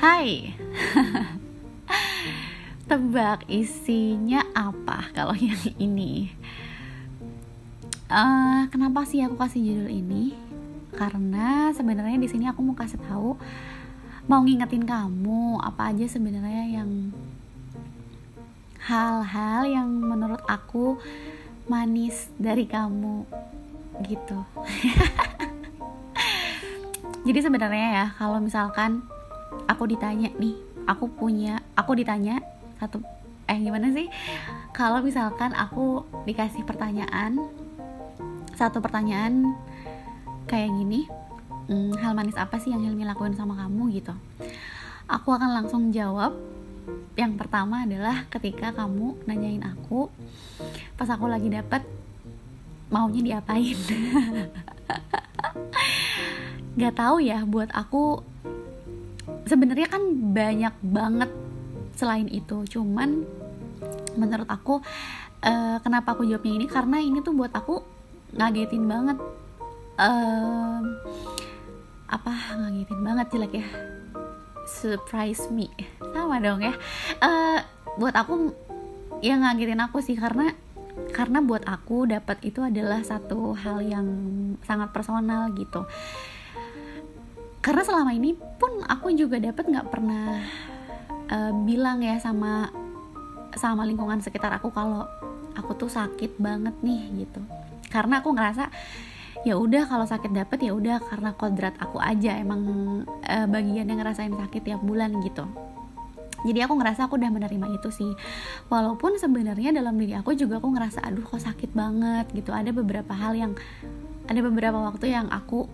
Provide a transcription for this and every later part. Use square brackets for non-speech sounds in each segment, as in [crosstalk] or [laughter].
Hai. [laughs] Tebak isinya apa kalau yang ini? Uh, Kenapa sih aku kasih judul ini? Karena sebenarnya di sini aku mau kasih tahu Mau ngingetin kamu Apa aja sebenarnya yang Hal-hal yang menurut aku Manis dari kamu Gitu. [laughs] Jadi sebenarnya ya Kalau misalkan aku ditanya nih aku punya aku ditanya satu eh gimana sih? Kalau misalkan aku dikasih pertanyaan satu pertanyaan kayak gini hmm, hal manis apa sih yang Hilmi lakuin sama kamu? gitu. Aku akan langsung jawab. Yang pertama adalah ketika kamu nanyain aku pas aku lagi dapet maunya diapain? [laughs] Gak tahu ya buat aku sebenarnya kan banyak banget selain itu. Cuman menurut aku uh, kenapa aku jawabnya ini? Karena ini tuh buat aku ngagetin banget. Uh, apa? Ngagetin banget jelek ya? Surprise me. Sama dong ya. Uh, buat aku yang ngagetin aku sih karena karena buat aku dapat itu adalah satu hal yang sangat personal gitu karena selama ini pun aku juga dapat nggak pernah uh, bilang ya sama sama lingkungan sekitar aku kalau aku tuh sakit banget nih gitu. Karena aku ngerasa ya udah kalau sakit dapet ya udah karena kodrat aku aja emang uh, bagian yang ngerasain sakit tiap bulan gitu. Jadi aku ngerasa aku udah menerima itu sih. Walaupun sebenarnya dalam diri aku juga aku ngerasa aduh kok sakit banget gitu. Ada beberapa hal yang ada beberapa waktu yang aku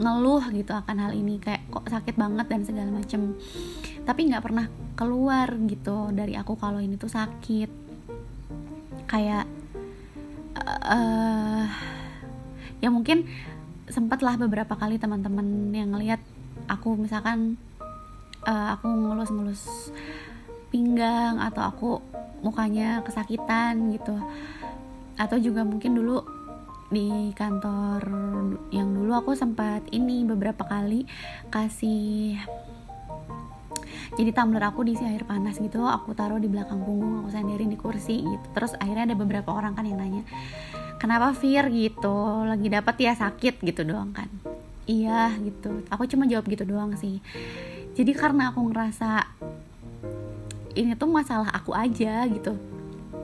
ngeluh gitu akan hal ini kayak kok sakit banget dan segala macem. Tapi nggak pernah keluar gitu dari aku kalau ini tuh sakit. Kayak uh, ya mungkin sempatlah beberapa kali teman-teman yang ngelihat aku misalkan uh, aku ngelus-ngelus pinggang atau aku mukanya kesakitan gitu. Atau juga mungkin dulu di kantor yang dulu aku sempat ini beberapa kali kasih jadi tumbler aku diisi air panas gitu aku taruh di belakang punggung aku sandarin di kursi gitu. Terus akhirnya ada beberapa orang kan yang nanya kenapa Fir? gitu. Lagi dapat ya sakit gitu doang kan. Iya gitu. Aku cuma jawab gitu doang sih. Jadi karena aku ngerasa ini tuh masalah aku aja gitu.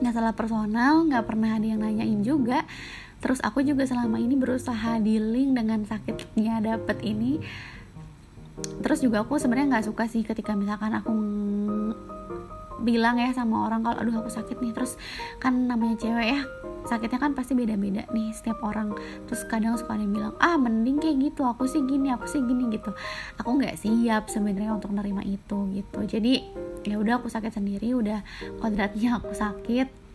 Masalah personal nggak pernah ada yang nanyain juga terus aku juga selama ini berusaha dealing dengan sakitnya dapet ini. Terus juga aku sebenarnya nggak suka sih ketika misalkan aku bilang ya sama orang kalau aduh aku sakit nih. Terus kan namanya cewek ya sakitnya kan pasti beda-beda nih setiap orang. Terus kadang suka ada yang bilang ah mending kayak gitu aku sih gini aku sih gini gitu. Aku nggak siap sebenarnya untuk nerima itu gitu. Jadi ya udah aku sakit sendiri udah kodratnya aku sakit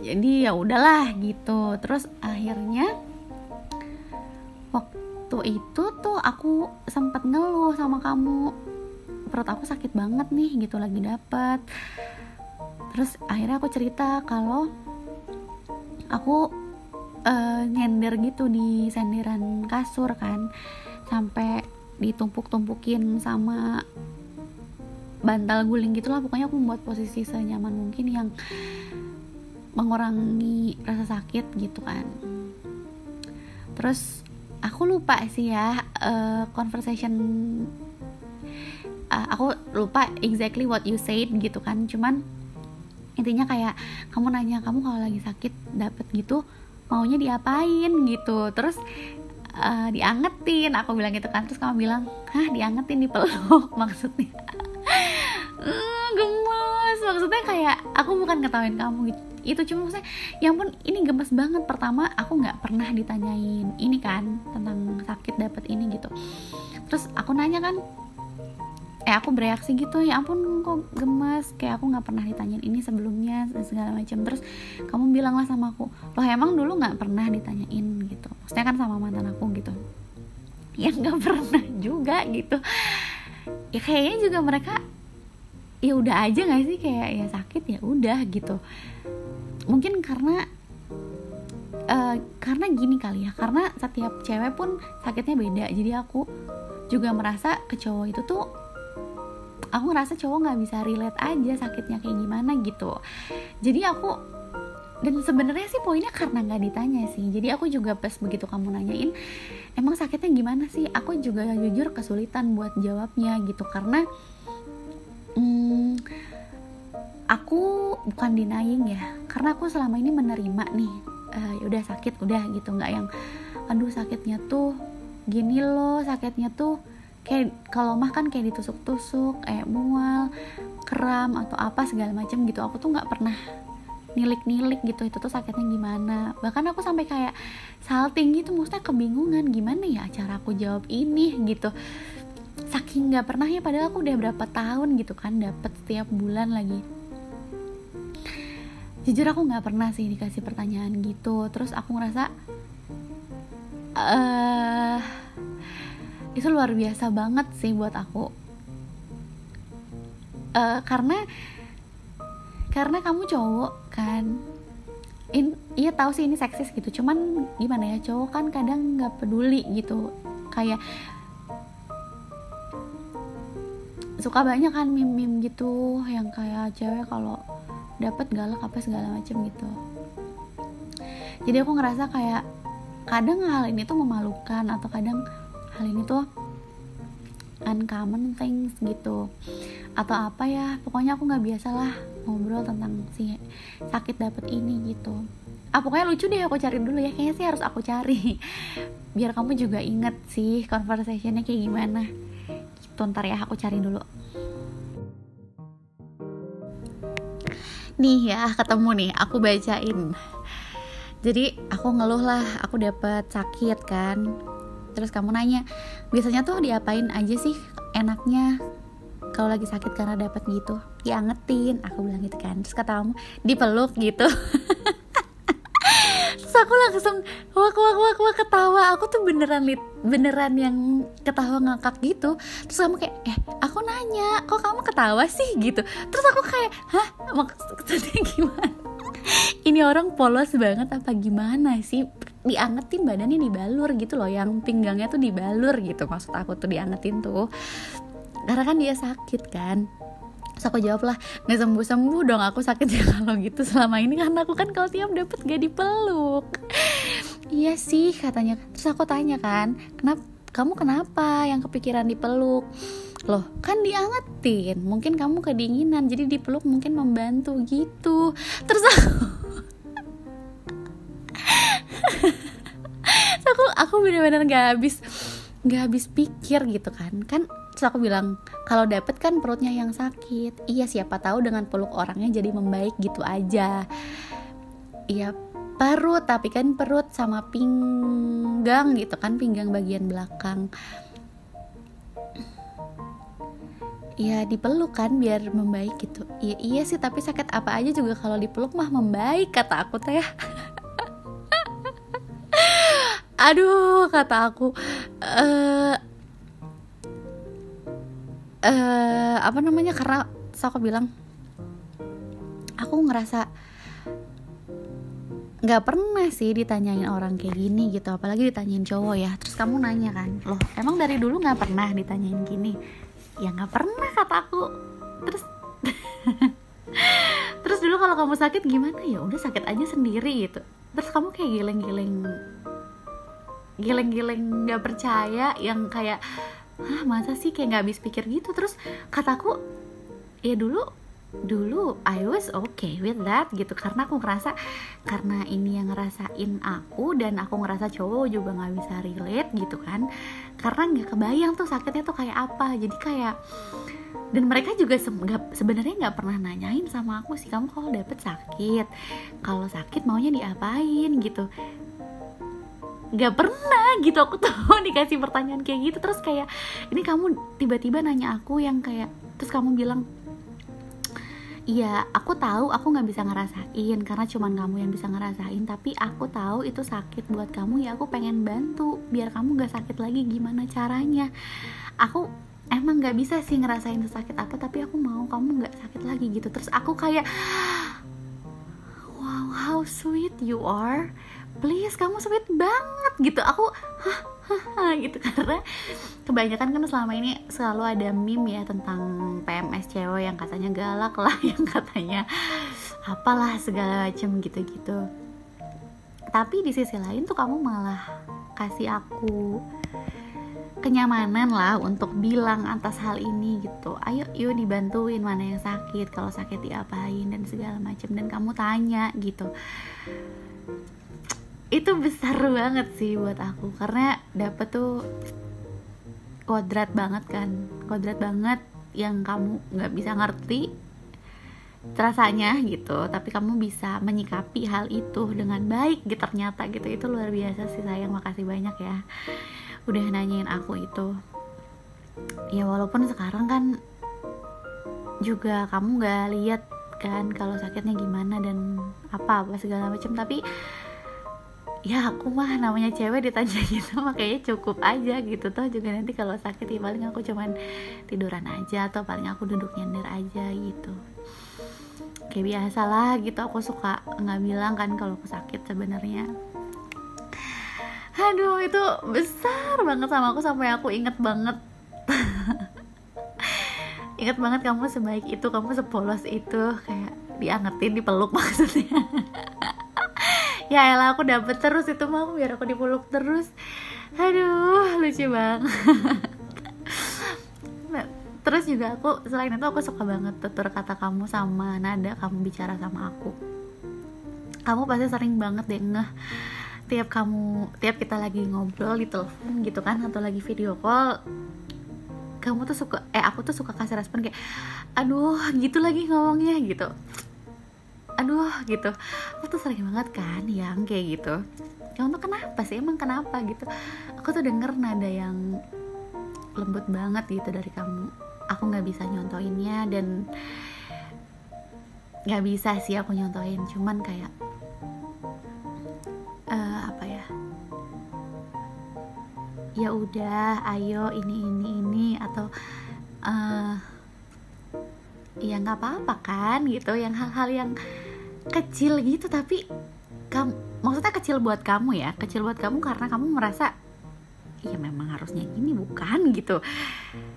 jadi ya udahlah gitu. Terus akhirnya waktu itu tuh aku sempat ngeluh sama kamu. Perut aku sakit banget nih gitu lagi dapet. Terus akhirnya aku cerita kalau aku uh, nyender gitu di senderan kasur kan. Sampai ditumpuk-tumpukin sama bantal guling gitulah. Pokoknya aku membuat posisi senyaman mungkin yang mengurangi rasa sakit gitu kan. Terus aku lupa sih ya uh, conversation uh, aku lupa exactly what you said gitu kan. Cuman intinya kayak kamu nanya kamu kalau lagi sakit dapet gitu maunya diapain? gitu. Terus uh, diangetin. Aku bilang gitu kan. Terus kamu bilang hah diangetin dipeluk [laughs] maksudnya uh, gemes. Maksudnya kayak aku bukan ketahuin kamu gitu itu cuma maksudnya yang pun ini gemes banget. Pertama aku nggak pernah ditanyain ini kan tentang sakit dapat ini gitu. Terus aku nanya kan eh aku bereaksi gitu ya ampun kok gemes? Kayak aku nggak pernah ditanyain ini sebelumnya segala macam. Terus kamu bilang lah sama aku loh emang dulu nggak pernah ditanyain gitu? Maksudnya kan sama mantan aku gitu. Ya nggak [laughs] pernah juga gitu. Ya kayaknya juga mereka ya udah aja nggak sih? Kayak ya sakit ya udah gitu mungkin karena uh, karena gini kali ya karena setiap cewek pun sakitnya beda. Jadi aku juga merasa ke cowok itu tuh aku ngerasa cowok nggak bisa relate aja sakitnya kayak gimana gitu. Jadi aku dan sebenarnya sih poinnya karena nggak ditanya sih. Jadi aku juga pas begitu kamu nanyain emang sakitnya gimana sih? Aku juga jujur kesulitan buat jawabnya gitu. Karena hmm, aku bukan denying ya karena aku selama ini menerima nih uh, ya udah sakit udah gitu. Nggak yang aduh sakitnya tuh gini loh sakitnya tuh kayak kalau mah kan kayak ditusuk-tusuk kayak mual kram atau apa segala macam gitu. Aku tuh nggak pernah nilik-nilik gitu itu tuh sakitnya gimana? Bahkan aku sampai kayak salting gitu maksudnya kebingungan gimana ya cara aku jawab ini? Gitu. Saking nggak pernah ya padahal aku udah berapa tahun gitu kan dapat setiap bulan lagi jujur aku nggak pernah sih dikasih pertanyaan gitu. Terus aku ngerasa uh, itu luar biasa banget sih buat aku. Uh, karena karena kamu cowok kan In, iya tahu sih ini seksis gitu. Cuman gimana ya cowok kan kadang nggak peduli gitu. Kayak suka banyak kan mim-mim gitu yang kayak cewek kalau dapat galak apa segala macem gitu. Jadi aku ngerasa kayak kadang hal ini tuh memalukan atau kadang hal ini tuh uncommon things gitu. Atau apa ya pokoknya aku nggak biasa lah ngobrol tentang si sakit dapet ini gitu. Ah pokoknya lucu deh aku cari dulu ya kayaknya sih harus aku cari. [laughs] Biar kamu juga inget sih conversationnya kayak gimana. Gitu ntar ya aku cari dulu nih ya ketemu nih aku bacain. Jadi aku ngeluh lah aku dapet sakit kan. Terus kamu nanya biasanya tuh diapain aja sih enaknya kalau lagi sakit karena dapat gitu? Diangetin aku bilang gitu kan. Terus kata kamu dipeluk gitu [laughs] terus aku langsung wak wak wak wak ketawa. Aku tuh beneran lit beneran yang ketawa ngakak gitu. Terus kamu kayak eh aku nanya kok kamu ketawa sih? gitu. Terus aku kayak hah? [laughs] Maksudnya gimana? Ini orang polos banget apa gimana sih? Diangetin badannya dibalur gitu loh yang pinggangnya tuh dibalur gitu. Maksud aku tuh diangetin tuh. Karena kan dia sakit kan Terus aku jawab lah nggak sembuh sembuh dong aku sakit ya. [laughs] Kalau gitu selama ini karena aku kan kalau tiap dapet gak dipeluk. Iya sih katanya. Terus aku tanya kan kenapa kamu kenapa yang kepikiran dipeluk? Loh kan diangetin mungkin kamu kedinginan jadi dipeluk mungkin membantu gitu. Terus aku [laughs] aku aku benar-benar nggak habis nggak habis pikir gitu kan. Kan terus aku bilang kalau dapet kan perutnya yang sakit. Iya siapa tahu dengan peluk orangnya jadi membaik gitu aja. Iya perut tapi kan perut sama pinggang gitu kan pinggang bagian belakang. Ya dipeluk kan biar membaik gitu. Iya iya sih tapi sakit apa aja juga kalau dipeluk mah membaik kata aku teh. [laughs] Aduh kata aku eh uh, apa namanya? Karena aku bilang aku ngerasa nggak pernah sih ditanyain orang kayak gini gitu apalagi ditanyain cowok ya. Terus kamu nanya kan loh emang dari dulu nggak pernah ditanyain gini? Ya nggak pernah kata aku. Terus [laughs] terus dulu kalau kamu sakit gimana? Ya udah sakit aja sendiri gitu. Terus kamu kayak geleng-geleng geleng-geleng nggak percaya yang kayak ah masa sih kayak nggak habis pikir gitu? Terus kataku ya dulu dulu I was okay with that gitu. Karena aku ngerasa karena ini yang ngerasain aku dan aku ngerasa cowok juga nggak bisa relate gitu kan. Karena nggak kebayang tuh sakitnya tuh kayak apa. Jadi kayak dan mereka juga se sebenarnya nggak pernah nanyain sama aku sih kamu kalau dapet sakit kalau sakit maunya diapain? Gitu nggak pernah gitu aku tuh [laughs] dikasih pertanyaan kayak gitu terus kayak ini kamu tiba-tiba nanya aku yang kayak terus kamu bilang Iya, aku tahu aku nggak bisa ngerasain karena cuman kamu yang bisa ngerasain. Tapi aku tahu itu sakit buat kamu ya. Aku pengen bantu biar kamu gak sakit lagi. Gimana caranya? Aku emang nggak bisa sih ngerasain itu sakit apa. Tapi aku mau kamu nggak sakit lagi gitu. Terus aku kayak, wow, how sweet you are please kamu sweet banget gitu. Aku hah gitu. [laughs] Karena kebanyakan kan selama ini selalu ada meme ya tentang PMS cewek yang katanya galak lah [laughs] yang katanya apalah segala macem gitu-gitu. Tapi di sisi lain tuh kamu malah kasih aku kenyamanan lah untuk bilang atas hal ini gitu. Ayo yuk dibantuin mana yang sakit kalau sakit diapain dan segala macam dan kamu tanya gitu itu besar banget sih buat aku karena dapet tuh kodrat banget kan. Kodrat banget yang kamu nggak bisa ngerti rasanya gitu. Tapi kamu bisa menyikapi hal itu dengan baik gitu ternyata gitu. Itu luar biasa sih sayang. Makasih banyak ya udah nanyain aku itu. Ya walaupun sekarang kan juga kamu nggak lihat kan kalau sakitnya gimana dan apa apa segala macam. Tapi ya aku mah namanya cewek ditanya [laughs] gitu makanya cukup aja gitu. Toh juga nanti kalau sakit ya paling aku cuman tiduran aja atau paling aku duduk nyender aja gitu. Kayak biasa lah gitu aku suka nggak bilang kan kalau aku sakit sebenarnya. Aduh itu besar banget sama aku sampai aku inget banget. [laughs] Inget banget kamu sebaik itu kamu sepolos itu. Kayak diangetin dipeluk maksudnya [laughs] ya elah aku dapet terus itu mau biar aku dipeluk terus. Aduh lucu banget [laughs] nah, terus juga aku selain itu aku suka banget tutur kata kamu sama nada kamu bicara sama aku. Kamu pasti sering banget deh ngeh tiap kamu tiap kita lagi ngobrol di telepon gitu kan atau lagi video call kamu tuh suka eh aku tuh suka kasih respon kayak aduh gitu lagi ngomongnya gitu aduh gitu. Aku tuh sering banget kan yang kayak gitu. Kamu tuh kenapa sih? Emang kenapa gitu? Aku tuh denger nada yang lembut banget gitu dari kamu. Aku nggak bisa nyontoinnya dan nggak bisa sih aku nyontoin. Cuman kayak uh, apa ya? Ya udah ayo ini ini ini atau uh, ya nggak apa-apa kan gitu. Yang hal-hal yang kecil gitu tapi kamu maksudnya kecil buat kamu ya. Kecil buat kamu karena kamu merasa ya memang harusnya gini. Bukan [laughs] gitu.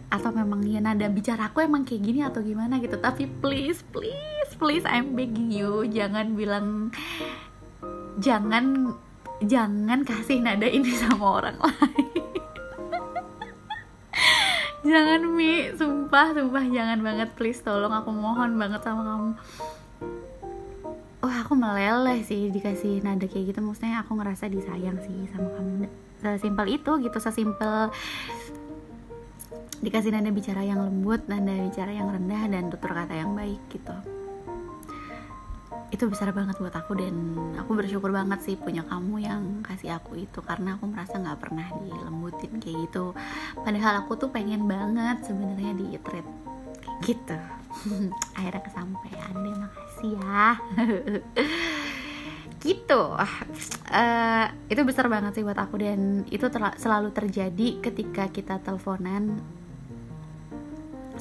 Atau memang ya nada bicara aku emang kayak gini atau gimana? Gitu. Tapi please please please I'm begging you. Jangan bilang jangan jangan kasih nada ini [laughs] sama orang lain. [laughs] Jangan mi. Sumpah sumpah. Jangan banget. Please tolong. Aku mohon banget sama kamu wah aku meleleh sih dikasih nada kayak gitu. Maksudnya aku ngerasa disayang sih sama kamu. Sesimpel itu gitu sesimpel dikasih nada bicara yang lembut nada bicara yang rendah dan tutur kata yang baik gitu. Itu besar banget buat aku dan aku bersyukur banget sih punya kamu yang kasih aku itu. Karena aku merasa nggak pernah dilembutin kayak gitu. Padahal aku tuh pengen banget sebenarnya di treat gitu [laughs] akhirnya kesampaian deh makasih ya. [laughs] Gitu. Uh, itu besar banget sih buat aku dan itu selalu terjadi ketika kita teleponan.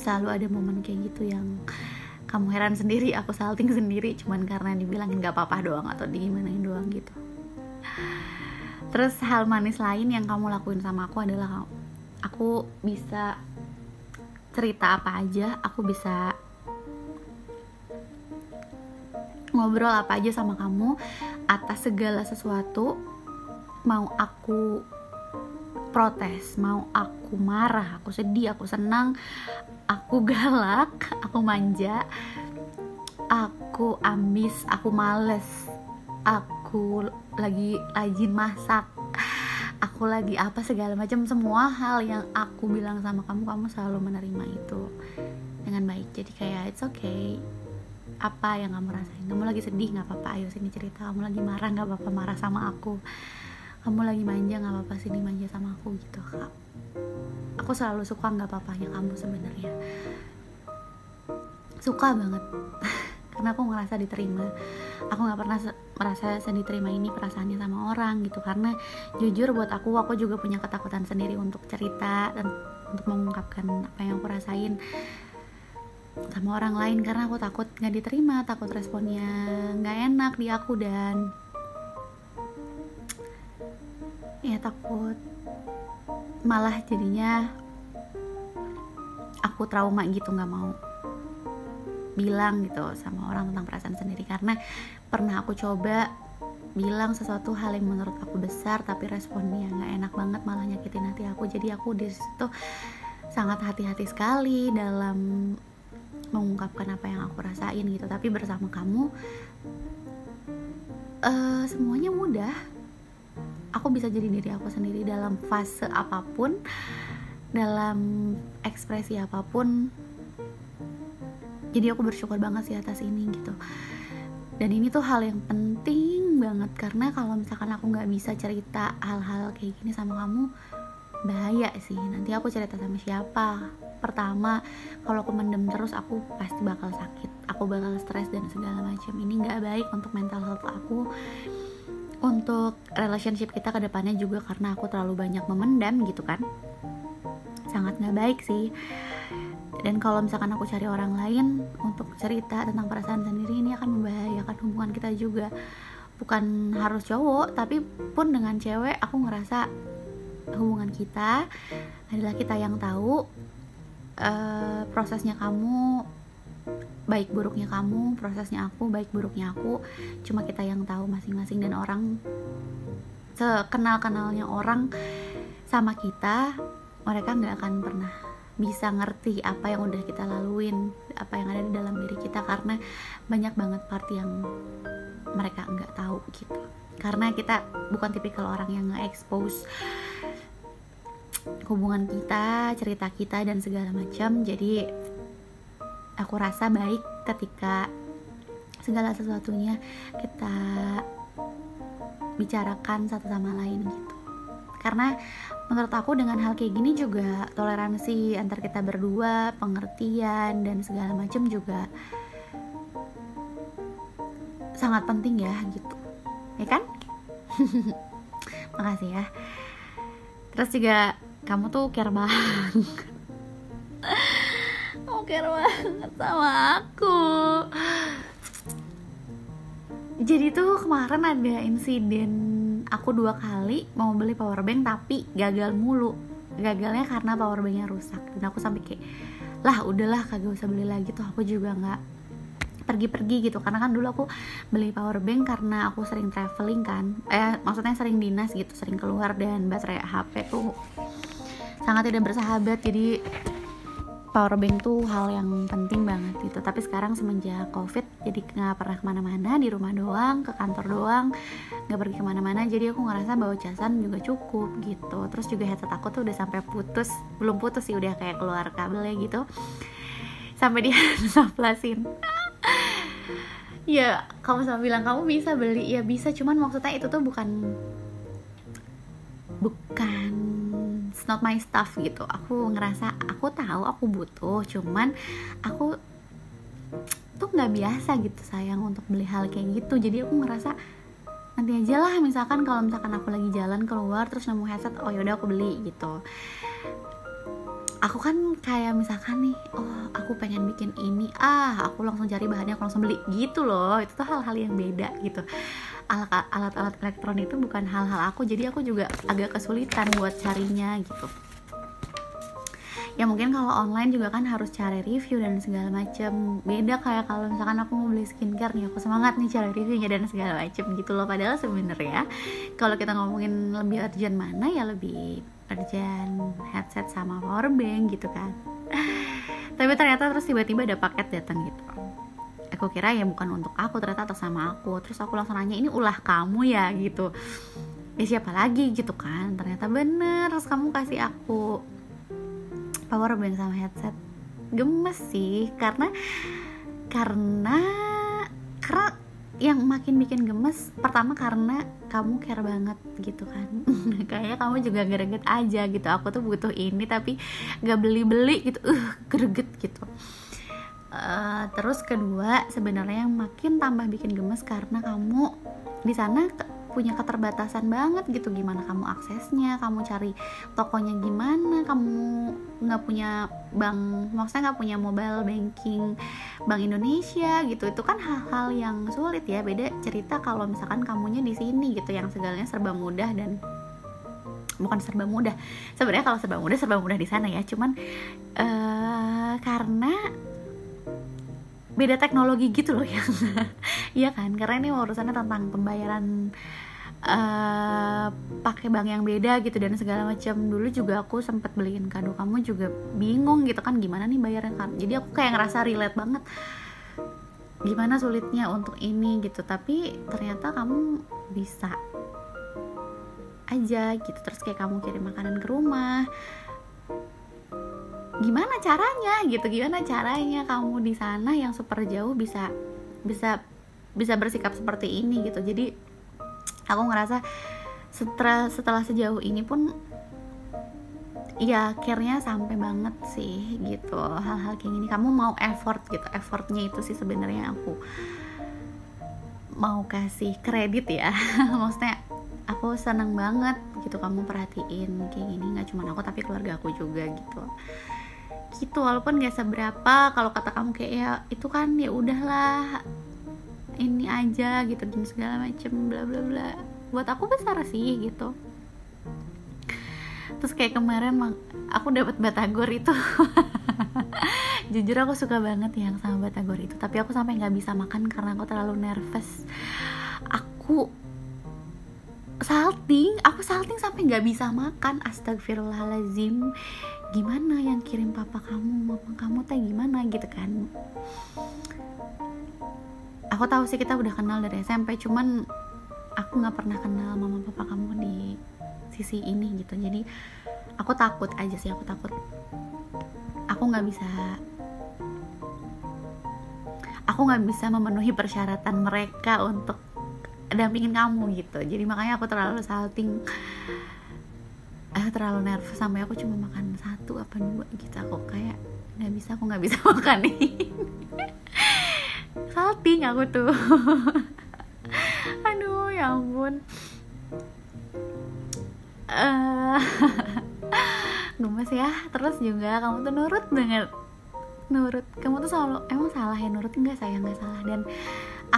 Selalu ada momen kayak gitu yang kamu heran sendiri aku salting sendiri cuman karena dibilangin gak apa-apa doang atau digimanain doang gitu. Terus hal manis lain yang kamu lakuin sama aku adalah aku bisa cerita apa aja aku bisa ngobrol apa aja sama kamu atas segala sesuatu mau aku protes mau aku marah aku sedih aku senang aku galak aku manja aku ambis aku males aku lagi rajin masak aku lagi apa segala macam semua hal yang aku bilang sama kamu kamu selalu menerima itu dengan baik. Jadi kayak it's okay apa yang kamu rasain? Kamu lagi sedih nggak apa-apa. Ayo sini cerita. Kamu lagi marah nggak apa-apa. Marah sama aku. Kamu lagi manja nggak apa-apa. Sini manja sama aku gitu kak. Aku selalu suka nggak apa-apanya kamu sebenarnya. Suka banget. [laughs] Karena aku ngerasa diterima. Aku nggak pernah merasa sedih terima ini perasaannya sama orang gitu. Karena jujur buat aku aku juga punya ketakutan sendiri untuk cerita dan untuk mengungkapkan apa yang aku rasain sama orang lain karena aku takut nggak diterima takut responnya nggak enak di aku dan ya takut malah jadinya aku trauma gitu nggak mau bilang gitu sama orang tentang perasaan sendiri. Karena pernah aku coba bilang sesuatu hal yang menurut aku besar tapi responnya nggak enak banget malah nyakitin hati aku. Jadi aku di situ sangat hati-hati sekali dalam mengungkapkan apa yang aku rasain gitu. Tapi bersama kamu uh, semuanya mudah. Aku bisa jadi diri aku sendiri dalam fase apa pun dalam ekspresi apa pun. Jadi aku bersyukur banget sih atas ini gitu. Dan ini tuh hal yang penting banget karena kalau misalkan aku nggak bisa cerita hal-hal kayak gini sama kamu bahaya sih. Nanti aku cerita sama siapa pertama kalau aku mendem terus aku pasti bakal sakit. Aku bakal stres dan segala macam. Ini nggak baik untuk mental health aku. Untuk relationship kita ke depannya juga karena aku terlalu banyak memendam gitu kan. Sangat nggak baik sih. Dan kalau misalkan aku cari orang lain untuk cerita tentang perasaan sendiri ini akan membahayakan hubungan kita juga. Bukan harus cowok tapi pun dengan cewek aku ngerasa hubungan kita adalah kita yang tahu uh, prosesnya kamu baik buruknya kamu prosesnya aku baik buruknya aku. Cuma kita yang tahu masing-masing dan orang sekenal kenalnya orang sama kita mereka nggak akan pernah bisa ngerti apa yang udah kita laluin apa yang ada di dalam diri kita karena banyak banget part yang mereka nggak tahu gitu. Karena kita bukan tipikal orang yang nge-expose hubungan kita cerita kita dan segala macam. Jadi aku rasa baik ketika segala sesuatunya kita bicarakan satu sama lain gitu. Karena menurut aku dengan hal kayak gini juga toleransi antar kita berdua pengertian dan segala macam juga sangat penting ya gitu. Ya kan? [laughs] Makasih ya. Terus juga kamu tuh care banget. [laughs] Kamu care banget sama aku. Jadi tuh kemarin ada insiden aku dua kali mau beli power bank tapi gagal mulu. Gagalnya karena power banknya rusak. Dan aku sampai kayak lah udahlah kagak usah beli lagi tuh aku juga nggak pergi-pergi gitu. Karena kan dulu aku beli power bank karena aku sering traveling kan. Eh maksudnya sering dinas gitu sering keluar dan baterai HP tuh sangat tidak bersahabat. Jadi power bank tuh hal yang penting banget gitu. Tapi sekarang semenjak covid jadi nggak pernah ke mana-mana. Di rumah doang ke kantor doang nggak pergi ke mana-mana. Jadi aku ngerasa bawa casan juga cukup gitu. Terus juga headset aku tuh udah sampai putus. Belum putus sih udah kayak keluar kabelnya gitu. Sampai dia [laughs] saplasin ya kamu sama bilang kamu bisa beli. Ya bisa. Cuman maksudnya itu tuh bukan bukan. It's not my stuff gitu. Aku ngerasa aku tahu aku butuh cuman aku tuh nggak biasa gitu sayang untuk beli hal kayak gitu. Jadi aku ngerasa nanti aja lah misalkan kalau misalkan aku lagi jalan keluar terus nemu headset oh yaudah aku beli gitu. Aku kan kayak misalkan nih oh aku pengen bikin ini ah aku langsung cari bahannya aku langsung beli gitu loh. Itu tuh hal-hal yang beda gitu alat-alat elektron itu bukan hal-hal aku jadi aku juga agak kesulitan buat carinya gitu. Ya mungkin kalau online juga kan harus cari review dan segala macam beda kayak kalau misalkan aku mau beli skincare nih aku semangat nih cari reviewnya dan segala macam gitu loh. Padahal sebenarnya kalau kita ngomongin lebih urgent mana ya lebih urgent headset sama power bank gitu kan. Tapi ternyata terus tiba-tiba ada paket datang gitu aku kira ya bukan untuk aku ternyata atas sama aku. Terus aku langsung nanya ini ulah kamu ya? Gitu. Ya siapa lagi? Gitu kan. Ternyata bener terus kamu kasih aku power bank sama headset. Gemes sih karena karena karena yang makin bikin gemes pertama karena kamu care banget gitu kan. [laughs] Kayaknya kamu juga greget aja gitu. Aku tuh butuh ini tapi gak beli beli gitu. Uh greget gitu uh, terus kedua sebenarnya yang makin tambah bikin gemes karena kamu di sana punya keterbatasan banget gitu. Gimana kamu aksesnya kamu cari tokonya gimana kamu nggak punya bank maksudnya nggak punya mobile banking bank Indonesia gitu. Itu kan hal-hal yang sulit ya. Beda cerita kalau misalkan kamunya di sini gitu yang segalanya serba mudah dan bukan serba mudah. Sebenarnya kalau serba mudah serba mudah di sana ya. Cuman uh, karena beda teknologi gitu loh ya [laughs] iya kan? Karena ini urusannya tentang pembayaran uh, pakai bank yang beda gitu dan segala macam. Dulu juga aku sempat beliin kado kamu juga bingung gitu kan gimana nih bayarnya kan? Jadi aku kayak ngerasa relate banget. Gimana sulitnya untuk ini gitu tapi ternyata kamu bisa aja gitu. Terus kayak kamu kirim makanan ke rumah gimana caranya gitu gimana caranya kamu di sana yang super jauh bisa bisa bisa bersikap seperti ini gitu. Jadi aku ngerasa setelah setelah sejauh ini pun ya akhirnya sampai banget sih gitu. Hal-hal kayak gini. Kamu mau effort gitu. Effortnya itu sih sebenarnya aku mau kasih kredit ya. [laughs] Maksudnya aku senang banget gitu kamu perhatiin kayak gini. Nggak cuma aku tapi keluarga aku juga gitu gitu walaupun gak seberapa kalau kata kamu kayak ya itu kan ya udahlah ini aja gitu dan segala macem bla bla bla. Buat aku besar sih gitu. Terus kayak kemarin aku dapat batagor itu. [laughs] Jujur aku suka banget yang sama batagor itu tapi aku sampai nggak bisa makan karena aku terlalu nervous. Aku salting aku salting sampai nggak bisa makan astagfirullahalazim gimana yang kirim papa kamu mama kamu teh gimana? Gitu kan. Aku tahu sih kita udah kenal dari SMP cuman aku nggak pernah kenal mama papa kamu di sisi ini gitu. Jadi aku takut aja sih aku takut. Aku nggak bisa aku nggak bisa memenuhi persyaratan mereka untuk dampingin kamu gitu. Jadi makanya aku terlalu salting eh terlalu nervous sampai aku cuma makan satu apa dua gitu. Aku kayak nggak bisa aku nggak bisa [laughs] makan ini. Salting aku tuh. [laughs] Aduh ya ampun. Uh, [laughs] gemes ya. Terus juga kamu tuh nurut banget. Nurut. Kamu tuh selalu emang salah ya nurut? Enggak saya nggak salah. Dan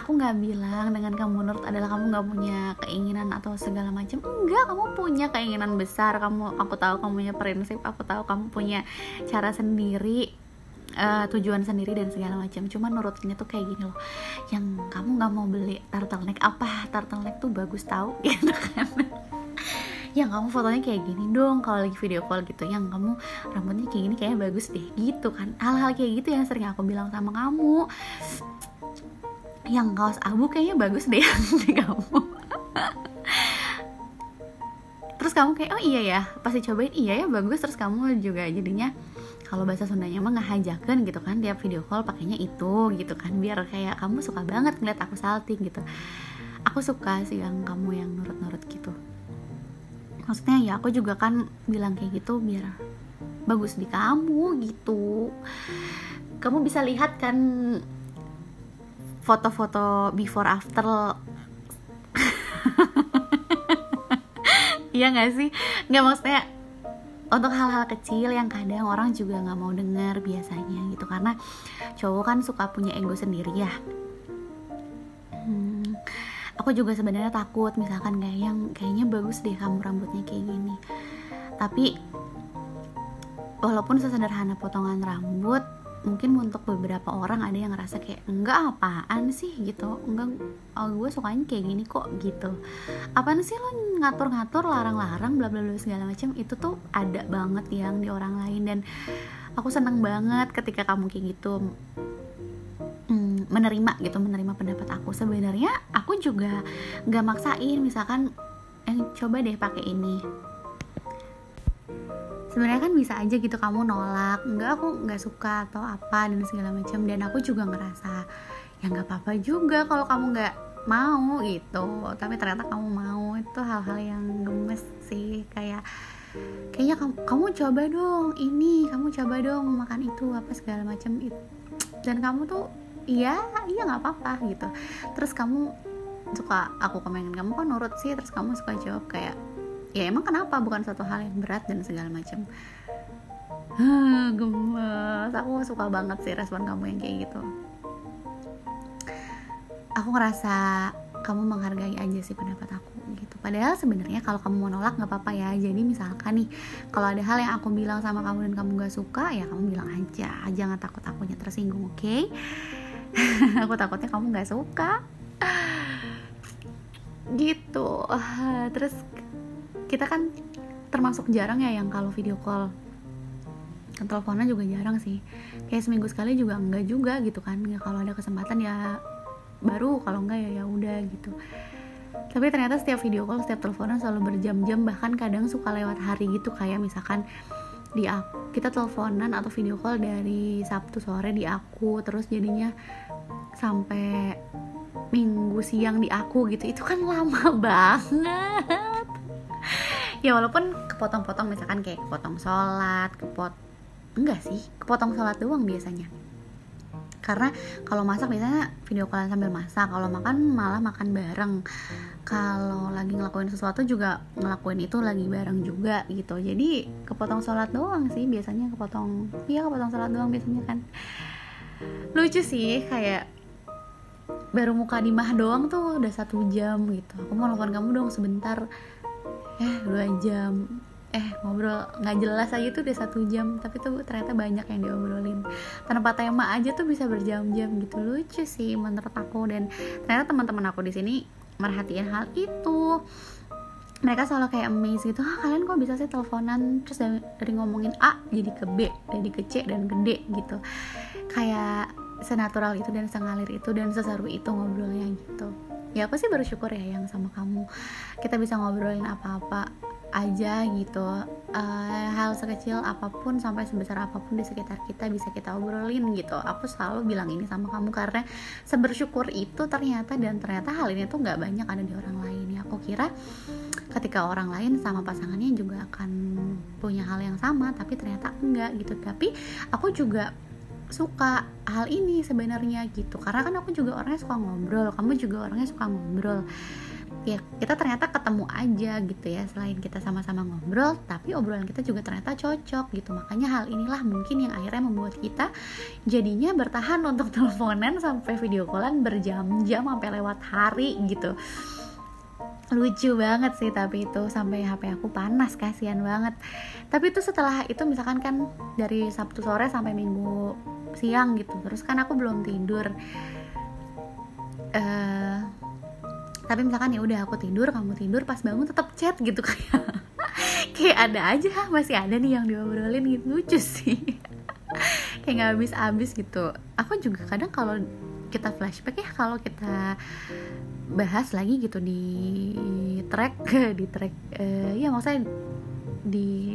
aku nggak bilang dengan kamu nurut adalah kamu nggak punya keinginan atau segala macam. Enggak kamu punya keinginan besar. Kamu aku tahu kamu punya prinsip aku tahu kamu punya cara sendiri uh, tujuan sendiri dan segala macam. Cuma nurutnya tuh kayak gini loh. Yang kamu nggak mau beli turtleneck apa? Turtleneck tuh bagus tahu [laughs] gitu kan? Yang kamu fotonya kayak gini dong kalau lagi video call gitu. Yang kamu rambutnya kayak gini kayaknya bagus deh gitu kan? Hal-hal kayak gitu yang sering aku bilang sama kamu yang kaos abu kayaknya bagus deh [laughs] di kamu. Terus kamu kayak oh iya ya pasti cobain iya ya bagus. Terus kamu juga jadinya kalau bahasa Sundanya mah ngehajakan gitu kan tiap video call pakainya itu gitu kan biar kayak kamu suka banget ngeliat aku salting gitu. Aku suka sih yang kamu yang nurut-nurut gitu. Maksudnya ya aku juga kan bilang kayak gitu biar bagus di kamu gitu. Kamu bisa lihat kan foto-foto before after. Iya gak sih? Nggak maksudnya untuk hal-hal kecil yang kadang orang juga nggak mau dengar biasanya gitu. Karena cowok kan suka punya ego sendiri ya. Hmm, aku juga sebenarnya takut misalkan kayak yang kayaknya bagus deh kamu rambutnya kayak gini. Tapi walaupun sesederhana potongan rambut mungkin untuk beberapa orang ada yang ngerasa kayak enggak apaan sih? gitu. Enggak oh, gue sukanya kayak gini kok gitu. Apaan sih lo ngatur-ngatur larang-larang bla bla bla segala macam? Itu tuh ada banget yang di orang lain. Dan aku seneng banget ketika kamu kayak gitu hmm, menerima gitu menerima pendapat aku. Sebenarnya aku juga nggak maksain misalkan eh, coba deh pakai ini sebenarnya kan bisa aja gitu kamu nolak enggak aku nggak suka atau apa dan segala macam. Dan aku juga ngerasa ya nggak apa-apa juga kalau kamu nggak mau gitu. Tapi ternyata kamu mau itu hal-hal yang gemes sih. Kayak kayaknya kamu, kamu coba dong ini kamu coba dong makan itu apa segala macam. Itu dan kamu tuh iya iya nggak apa-apa gitu. Terus kamu suka aku komenin kamu kan nurut sih terus kamu suka jawab kayak ya emang kenapa? Bukan satu hal yang berat dan segala macam. Gemes. Aku suka banget sih respon kamu yang kayak gitu. Aku ngerasa kamu menghargai aja sih pendapat aku gitu. Padahal sebenarnya kalau kamu mau nolak nggak apa-apa ya. Jadi misalkan nih kalau ada hal yang aku bilang sama kamu dan kamu nggak suka ya kamu bilang aja. Jangan takut akunya tersinggung oke? Okay? [laughs] aku takutnya kamu nggak suka. Gitu. Terus kita kan termasuk jarang ya yang kalau video call. Teleponnya juga jarang sih. Kayak seminggu sekali juga enggak juga gitu kan. Ya kalau ada kesempatan ya baru kalau enggak ya ya udah gitu. Tapi ternyata setiap video call setiap teleponan selalu berjam-jam bahkan kadang suka lewat hari gitu kayak misalkan di aku, kita teleponan atau video call dari Sabtu sore di aku terus jadinya sampai minggu siang di aku gitu. Itu kan lama [laughs] banget ya walaupun kepotong-potong misalkan kayak kepotong sholat kepot enggak sih kepotong sholat doang biasanya. Karena kalau masak biasanya video callan sambil masak kalau makan malah makan bareng. Kalau lagi ngelakuin sesuatu juga ngelakuin itu lagi bareng juga gitu. Jadi kepotong sholat doang sih biasanya kepotong iya kepotong sholat doang biasanya kan. Lucu sih kayak baru muka di mah doang tuh udah satu jam gitu. Aku mau nelfon kamu dong sebentar eh dua jam. Eh ngobrol nggak jelas aja tuh udah satu jam tapi tuh ternyata banyak yang diobrolin. Tanpa tema aja tuh bisa berjam-jam gitu. Lucu sih menurut aku. Dan ternyata teman-teman aku di sini merhatiin hal itu. Mereka selalu kayak amazed gitu. Ah kalian kok bisa sih teleponan? Terus dari, dari ngomongin A jadi ke B dari ke C dan ke D gitu. Kayak senatural itu dan sengalir itu dan seseru itu ngobrolnya gitu ya aku sih bersyukur ya yang sama kamu. Kita bisa ngobrolin apa-apa aja gitu. Uh, hal sekecil apa pun sampai sebesar apa pun di sekitar kita bisa kita obrolin gitu. Aku selalu bilang ini sama kamu karena sebersyukur itu ternyata dan ternyata hal ini tuh nggak banyak ada di orang lain ya. Aku kira ketika orang lain sama pasangannya juga akan punya hal yang sama tapi ternyata enggak gitu. Tapi aku juga suka hal ini sebenarnya gitu. Karena kan aku juga orangnya suka ngobrol kamu juga orangnya suka ngobrol. Ya kita ternyata ketemu aja gitu ya selain kita sama-sama ngobrol tapi obrolan kita juga ternyata cocok gitu. Makanya hal inilah mungkin yang akhirnya membuat kita jadinya bertahan untuk [laughs] teleponan sampai video callan berjam-jam sampai lewat hari gitu lucu banget sih tapi itu sampai HP aku panas kasihan banget. Tapi itu setelah itu misalkan kan dari Sabtu sore sampai Minggu siang gitu terus kan aku belum tidur. Uh, tapi misalkan ya udah aku tidur kamu tidur pas bangun tetap chat gitu kayak [laughs] kayak ada aja masih ada nih yang diobrolin gitu. Lucu sih. [laughs] Kayak nggak habis-habis gitu. Aku juga kadang kalau kita flashback ya kalau kita bahas lagi gitu di track [laughs] di track uh, ya maksudnya di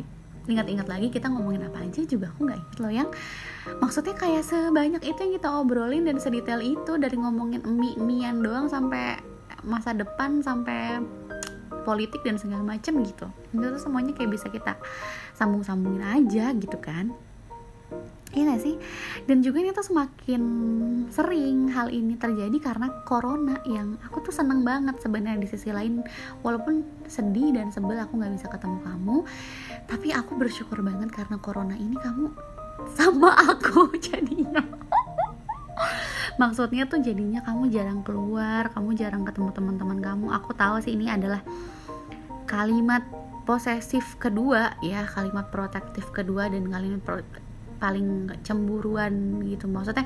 ingat-ingat lagi kita ngomongin apa aja juga aku nggak inget loh yang maksudnya kayak sebanyak itu yang kita obrolin dan sedetail itu dari ngomongin mie mian doang sampai masa depan sampai politik dan segala macem gitu. Itu semuanya kayak bisa kita sambung-sambungin aja gitu kan Iya gak sih? Dan juga ini tuh semakin sering hal ini terjadi karena corona yang aku tuh seneng banget sebenarnya di sisi lain. Walaupun sedih dan sebel aku nggak bisa ketemu kamu tapi aku bersyukur banget karena corona ini kamu sama [laughs] aku jadinya. Maksudnya tuh jadinya kamu jarang keluar kamu jarang ketemu teman-teman kamu. Aku tahu sih ini adalah kalimat posesif kedua ya kalimat protektif kedua dan kalimat pro paling cemburuan gitu. Maksudnya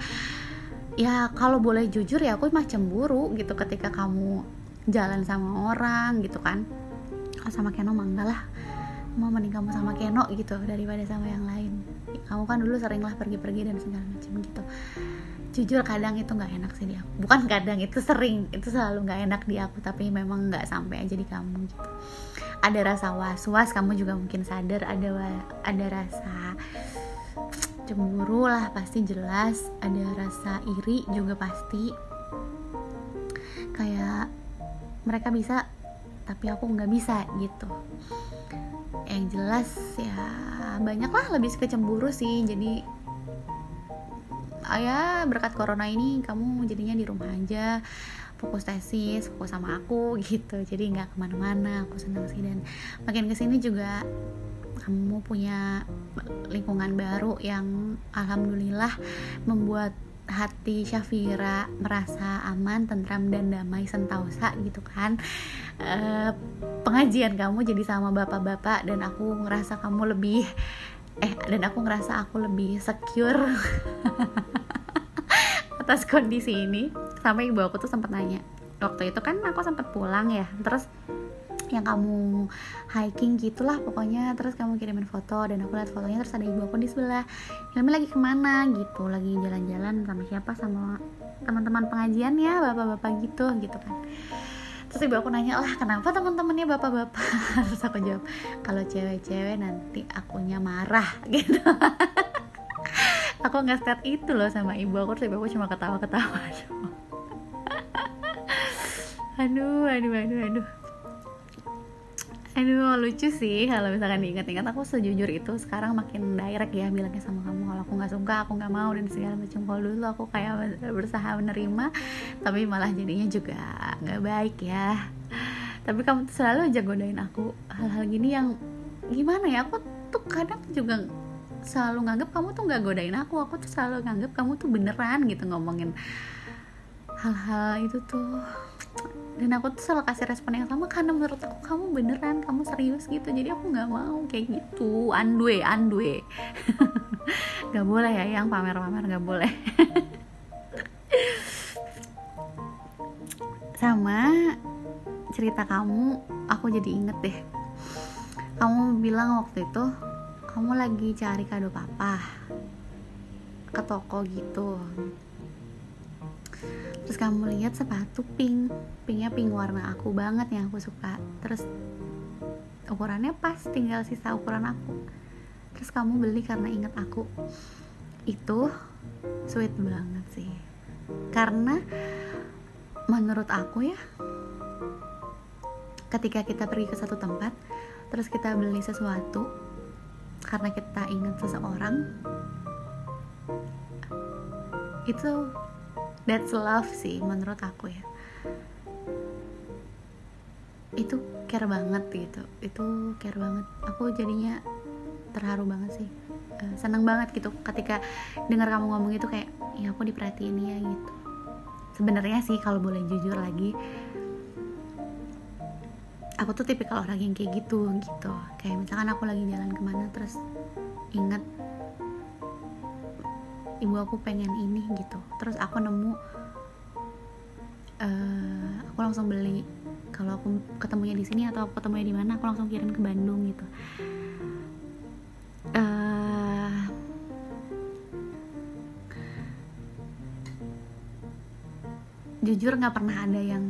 ya kalau boleh jujur ya aku mah cemburu gitu ketika kamu jalan sama orang gitu kan. Kalau sama Keno mah lah. Mau mending kamu sama Keno gitu daripada sama yang lain. Kamu kan dulu sering lah pergi-pergi dan segala macam gitu. Jujur kadang itu nggak enak sih di aku. Bukan kadang itu sering. Itu selalu nggak enak di aku tapi memang nggak sampai aja di kamu gitu. Ada rasa was was kamu juga mungkin sadar ada ada rasa cemburu lah pasti jelas. Ada rasa iri juga pasti. Kayak mereka bisa tapi aku nggak bisa gitu. Yang jelas ya banyak lah lebih ke cemburu sih. Jadi ya berkat corona ini kamu jadinya di rumah aja. Fokus tesis fokus sama aku [laughs] gitu. Jadi nggak ke mana-mana aku senang sih. Dan makin ke sini juga kamu punya lingkungan baru yang alhamdulillah membuat hati Syafira merasa aman, tentram dan damai sentausa gitu kan. Uh, pengajian kamu jadi sama bapak-bapak dan aku ngerasa kamu lebih eh dan aku ngerasa aku lebih secure [laughs] atas kondisi ini sampai ibu aku tuh sempat nanya waktu itu kan aku sempat pulang ya terus yang kamu hiking gitulah pokoknya. Terus kamu kirimin foto dan aku lihat fotonya terus ada ibu aku di sebelah. Hilmi lagi ke mana gitu lagi jalan-jalan sama siapa? Sama teman-teman pengajian ya bapak-bapak gitu gitu kan. Terus ibu aku nanya lah kenapa teman-temannya bapak-bapak? [laughs] Terus aku jawab kalau cewek-cewek nanti akunya marah [laughs] gitu. Aku nggak start itu loh sama ibu aku terus ibu aku cuma ketawa-ketawa [laughs] aduh aduh aduh aduh Aduh lucu sih kalau misalkan diingat-ingat. Aku sejujur itu sekarang makin direct ya bilangnya sama kamu. Kalau aku nggak suka aku nggak mau dan segala macam. Kalau dulu aku kayak berusaha menerima tapi malah jadinya juga nggak baik ya. Tapi kamu tuh selalu aja godain aku hal-hal gini yang gimana ya aku tuh kadang juga selalu nganggap kamu tuh nggak godain aku. Aku tuh selalu nganggap kamu tuh beneran gitu ngomongin hal-hal itu tuh dan aku tuh selalu kasih respon yang sama karena menurut aku kamu beneran kamu serius gitu jadi aku nggak mau kayak gitu. Andwe andwe. [laughs] Nggak boleh ya yang pamer-pamer nggak boleh. [laughs] Sama cerita kamu aku jadi inget deh. Kamu bilang waktu itu kamu lagi cari kado papa ke toko gitu terus kamu lihat sepatu pink pinknya pink warna aku banget yang aku suka. Terus ukurannya pas tinggal sisa ukuran aku. Terus kamu beli karena inget aku. Itu sweet banget sih. Karena menurut aku ya ketika kita pergi ke satu tempat terus kita beli sesuatu karena kita ingat seseorang itu that's love sih menurut aku ya. Itu care banget gitu. Itu care banget. Aku jadinya terharu banget sih. Uh, seneng banget gitu ketika dengar kamu ngomong itu kayak ya aku diperhatiin ya gitu. Sebenarnya sih kalau boleh jujur lagi aku tuh tipikal orang yang kayak gitu gitu. Kayak misalkan aku lagi jalan ke mana terus inget ibu aku pengen ini gitu. Terus aku nemu uh, aku langsung beli. Kalau aku ketemunya di sini atau aku ketemunya di mana aku langsung kirim ke Bandung gitu. Uh, jujur nggak pernah ada yang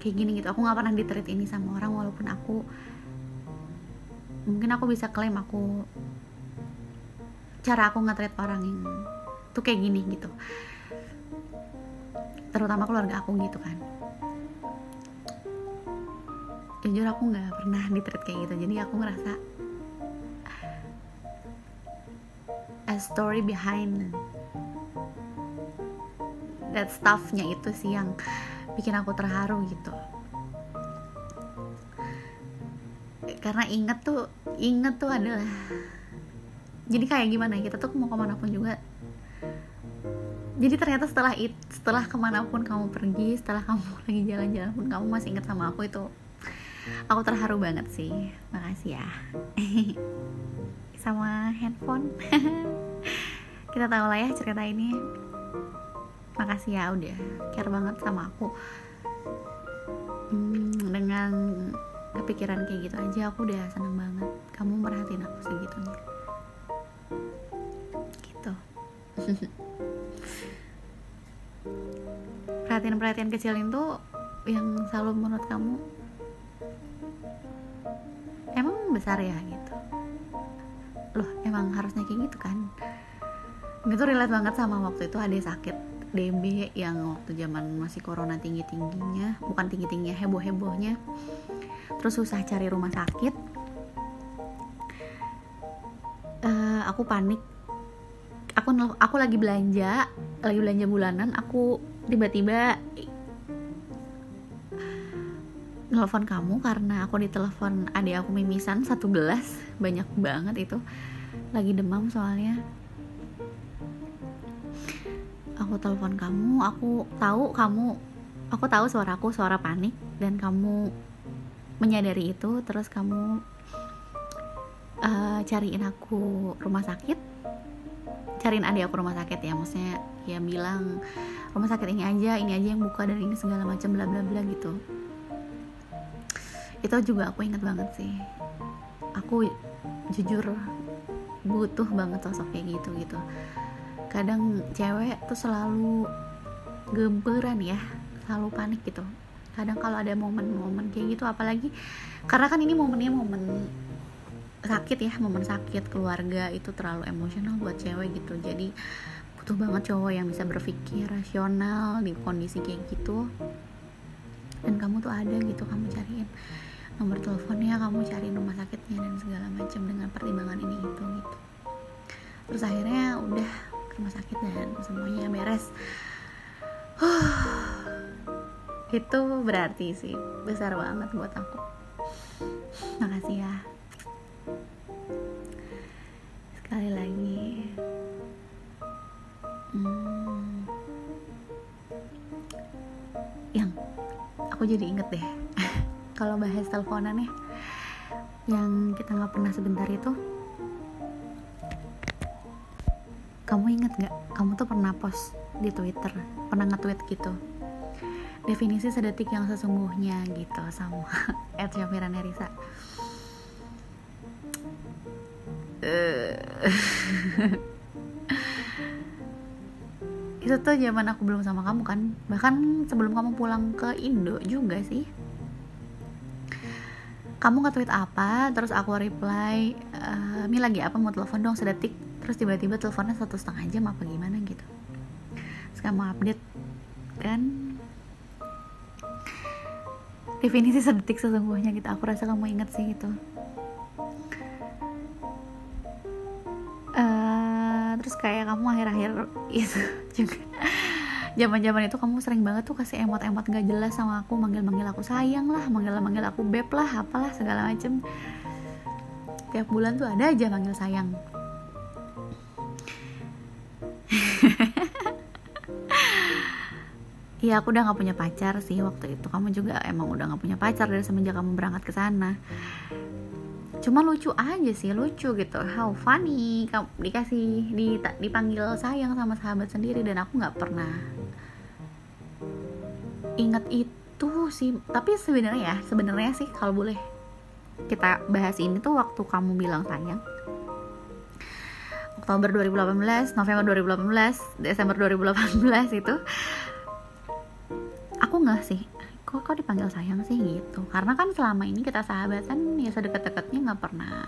kayak gini gitu. Aku nggak pernah diterit ini sama orang walaupun aku mungkin aku bisa klaim aku cara aku nge-treat orang yang tuh kayak gini gitu. Terutama keluarga aku gitu kan. Jujur aku nggak pernah ditreat kayak gitu. Jadi aku ngerasa a story behind that stuffnya itu sih yang bikin aku terharu gitu. Karena inget tuh inget tuh adalah jadi kayak gimana kita tuh mau ke mana pun juga jadi ternyata setelah it setelah ke mana pun kamu pergi setelah kamu [laughs] lagi jalan-jalan pun kamu masih inget sama aku itu aku terharu banget sih. Makasih ya. [laughs] Sama handphone. [laughs] Kita tahu lah ya cerita ini. Makasih ya udah care banget sama aku. Hmm, dengan kepikiran kayak gitu aja aku udah seneng banget. Kamu merhatiin aku segitunya. Gitu perhatian-perhatian kecil itu yang selalu menurut kamu emang besar ya gitu? Loh emang harusnya kayak gitu kan? Itu relate banget sama waktu itu ada sakit DB yang waktu zaman masih corona tinggi tingginya bukan tinggi tingginya heboh hebohnya terus susah cari rumah sakit. Uh, aku panik. Aku aku lagi belanja lagi belanja bulanan aku tiba-tiba nelfon kamu karena aku ditelepon adik aku mimisan satu gelas. Banyak banget itu. Lagi demam soalnya. Aku aku telepon kamu aku tahu kamu aku tahu suaraku suara panik. Dan kamu menyadari itu terus kamu uh, cariin aku rumah sakit cariin adik aku rumah sakit ya. Maksudnya ya bilang rumah sakit ini aja ini aja yang buka dan ini segala macam bla bla bla gitu. Itu juga aku inget banget sih. Aku jujur butuh banget sosok kayak gitu gitu. Kadang cewek tuh selalu gemperan ya selalu panik gitu. Kadang kalau ada momen-momen kayak gitu apalagi karena kan ini momennya momen sakit ya momen sakit keluarga itu terlalu emosional buat cewek gitu. Jadi butuh banget cowok yang bisa berpikir rasional di kondisi kayak gitu. Dan kamu tuh ada gitu kamu cariin nomor teleponnya kamu cari rumah sakitnya dan segala macam dengan pertimbangan ini itu gitu. Terus akhirnya udah ke rumah sakit dan semuanya beres. [sighs] Itu berarti sih besar banget buat aku. Makasih ya sekali lagi. Hmm, yang aku jadi inget deh [laughs] kalau bahas teleponan ya yang kita nggak pernah sebentar itu kamu inget nggak? Kamu tuh pernah post di twitter pernah nge-tweet gitu definisi sedetik yang sesungguhnya gitu sama [laughs] Ed Syafira Nerisa [laughs] itu tuh zaman aku belum sama kamu kan. Bahkan sebelum kamu pulang ke Indo juga sih. Kamu nge-tweet apa terus aku reply uh, Mi lagi apa? Mau telepon dong sedetik. Terus tiba-tiba teleponnya satu setengah jam apa gimana gitu. Terus kamu update kan? Definisi sedetik sesungguhnya gitu. Aku rasa kamu inget sih gitu kayak kamu akhir-akhir itu [laughs] juga. Zaman-zaman itu kamu sering banget tuh kasih emot-emot gak jelas sama aku manggil-manggil aku sayang lah manggil-manggil aku beb lah apalah segala macem. Tiap bulan tuh ada aja manggil sayang. [laughs] Iya aku udah gak punya pacar sih waktu itu. Kamu juga emang udah gak punya pacar dari semenjak kamu berangkat ke sana cuma lucu aja sih lucu gitu. How funny. Dikasih dipanggil sayang sama sahabat sendiri dan aku nggak pernah ingat itu sih. Tapi sebenarnya ya sebenarnya sih kalau boleh kita bahas ini tuh waktu kamu bilang sayang. Oktober 2018, November 2018, Desember 2018 itu aku nggak sih kok kok dipanggil sayang sih gitu. Karena kan selama ini kita sahabatan ya sedekat-dekatnya nggak pernah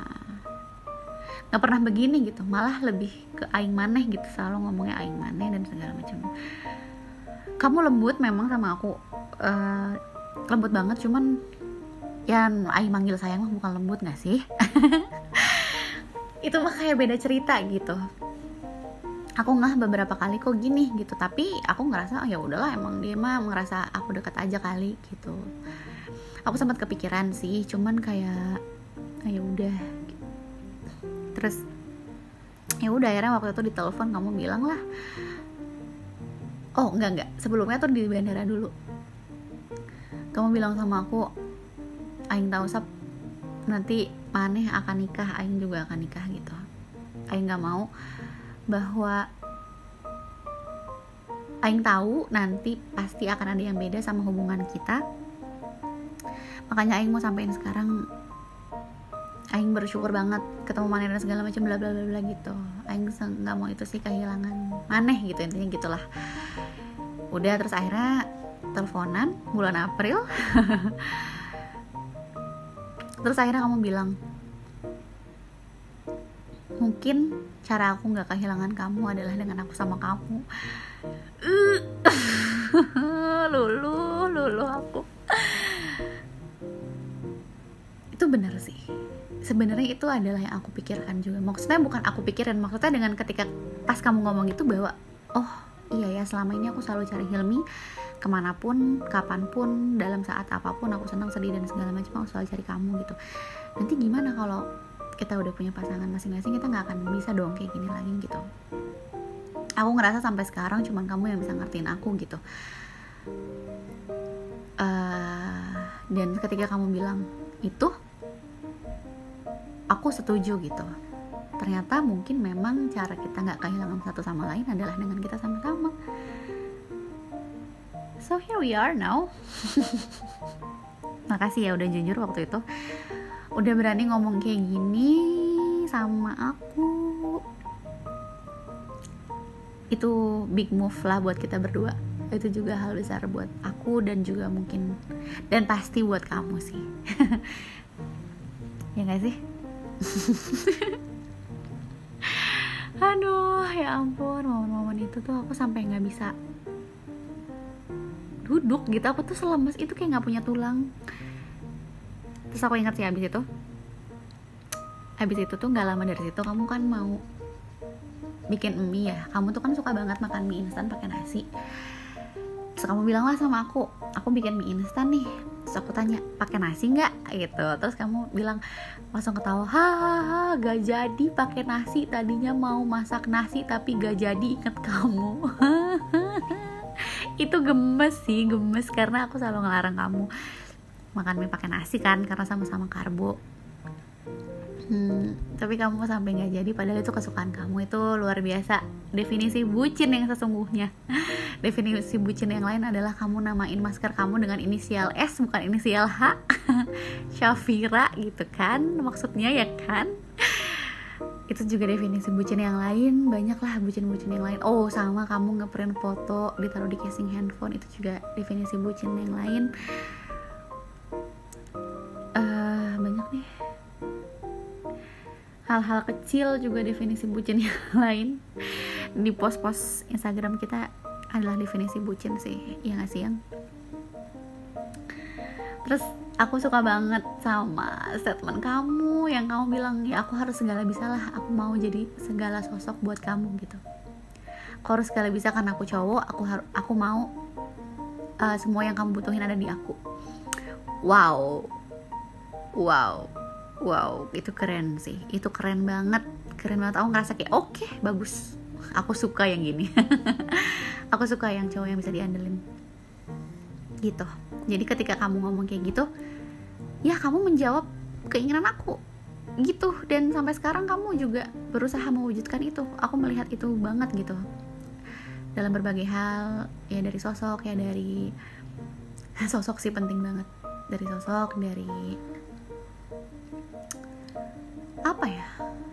nggak pernah begini gitu. Malah lebih ke aing maneh gitu. Selalu ngomongnya aing maneh dan segala macam. Kamu lembut memang sama aku uh, lembut banget cuman ya Aing manggil sayang mah bukan lembut gak sih? [laughs] Itu mah kayak beda cerita gitu aku nggak beberapa kali kok gini gitu. Tapi aku ngerasa oh, ya udahlah emang dia mah ngerasa aku dekat aja kali gitu. Aku sempat kepikiran sih cuman kayak ah, ya udah. Terus ya udah akhirnya waktu itu di telepon kamu bilang lah oh enggak enggak sebelumnya tuh di bandara dulu. Kamu bilang sama aku Aing tahu sap nanti maneh akan nikah Aing juga akan nikah gitu. Aing nggak mau bahwa Aing tahu nanti pasti akan ada yang beda sama hubungan kita. Makanya Aing mau sampein sekarang Aing bersyukur banget ketemu Maneh dan segala macam bla bla bla bla gitu. Aing nggak mau itu sih kehilangan. Maneh gitu intinya gitulah. Udah terus akhirnya teleponan bulan April. [laughs] Terus akhirnya kamu bilang mungkin cara aku nggak kehilangan kamu adalah dengan aku sama kamu. [laughs] Lulu lulu aku. Itu benar sih. Sebenarnya itu adalah yang aku pikirkan juga. Maksudnya bukan aku pikirin maksudnya dengan ketika pas kamu ngomong itu bahwa oh iya ya selama ini aku selalu cari Hilmi ke mana pun kapan pun dalam saat apa pun aku senang sedih dan segala macam aku selalu cari kamu gitu. Nanti gimana kalau kita udah punya pasangan masing-masing kita nggak akan bisa dong kayak gini lagi gitu. Aku ngerasa sampai sekarang cuman kamu yang bisa ngertiin aku gitu. Uh, dan ketika kamu bilang itu aku setuju gitu. Ternyata mungkin memang cara kita nggak kehilangan satu sama lain adalah dengan kita sama-sama. So here we are now. [laughs] Makasih ya udah jujur waktu itu udah berani ngomong kayak gini sama aku. Itu big move lah buat kita berdua. Itu juga hal besar buat aku dan juga mungkin dan pasti buat kamu sih. [laughs] Ya gak sih? [laughs] Aduh ya ampun momen-momen itu tuh aku sampai nggak bisa duduk gitu. Aku tuh selemes itu kayak nggak punya tulang terus aku ingat sih habis itu. Habis itu tuh nggak lama dari situ kamu kan mau bikin mie ya. Kamu tuh kan suka banget makan mie instan pakai nasi. Terus kamu bilang lah sama aku aku bikin mie instan nih. Terus aku tanya pakai nasi nggak? Gitu. Terus kamu bilang langsung ketawa hahaha gak jadi pakai nasi. Tadinya mau masak nasi tapi gak jadi inget kamu. [laughs] Itu gemes sih gemes. Karena aku selalu ngelarang kamu makan mie pakai nasi kan karena sama-sama karbo. Hmm, tapi kamu sampai nggak jadi padahal itu kesukaan kamu. Itu luar biasa. Definisi bucin yang sesungguhnya. [laughs] Definisi bucin yang lain adalah kamu namain masker kamu dengan inisial S bukan inisial H. [laughs] Syafira gitu kan maksudnya ya kan? [laughs] Itu juga definisi bucin yang lain. Banyak lah bucin-bucin yang lain. Oh sama kamu ngeprint foto ditaruh di casing handphone. Itu juga definisi bucin yang lain banyak nih. Hal-hal kecil juga definisi bucin yang [laughs] lain. Di post-post Instagram kita adalah definisi bucin sih ya gak sih yang? Terus aku suka banget sama statement kamu yang kamu bilang ya aku harus segala bisa lah aku mau jadi segala sosok buat kamu gitu. Aku harus segala bisa karena aku cowok aku harus aku mau uh, semua yang kamu butuhin ada di aku. Wow wow wow itu keren sih. Itu keren banget keren banget. Aku ngerasa kayak oke okay, bagus. Aku suka yang gini [laughs] aku suka yang cowok yang bisa diandelin. Gitu. Jadi ketika kamu ngomong kayak gitu ya kamu menjawab keinginan aku. Gitu. Dan sampai sekarang kamu juga berusaha mewujudkan itu. Aku melihat itu banget gitu. Dalam berbagai hal ya dari sosok ya dari [laughs] sosok sih penting banget. Dari sosok dari apa ya?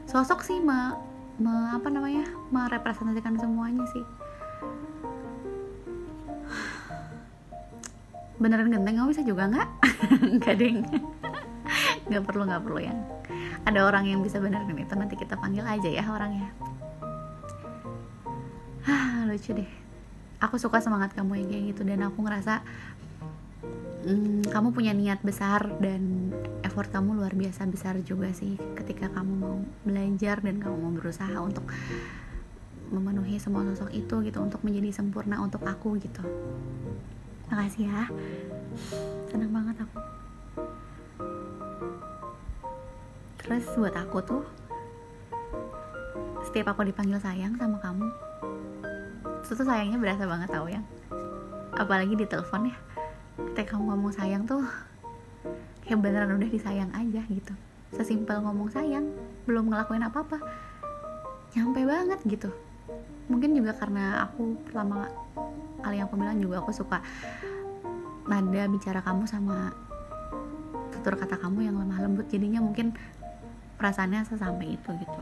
Sosok sih me, me apa namanya? Merepresentasikan semuanya sih. Beneran genteng kamu bisa juga nggak? [laughs] Nggak ding. Nggak perlu nggak perlu yang ada orang yang bisa beneran itu nanti kita panggil aja ya orangnya. Ah lucu deh. Aku suka semangat kamu yang kayak gitu dan aku ngerasa hmm, kamu punya niat besar dan effort kamu luar biasa besar juga sih ketika kamu mau belajar dan kamu mau berusaha untuk memenuhi semua sosok itu gitu untuk menjadi sempurna untuk aku gitu. Makasih ya. Senang banget aku. Terus buat aku tuh setiap aku dipanggil sayang sama kamu itu tuh sayangnya berasa banget tau ya. Apalagi di telepon ya ketika kamu ngomong sayang tuh kayak beneran udah disayang aja gitu. Sesimpel ngomong sayang belum ngelakuin apa-apa nyampe banget gitu. Mungkin juga karena aku pertama kali yang aku bilang juga aku suka nada bicara kamu sama tutur kata kamu yang lemah lembut. Jadinya mungkin perasaannya sesampai itu gitu.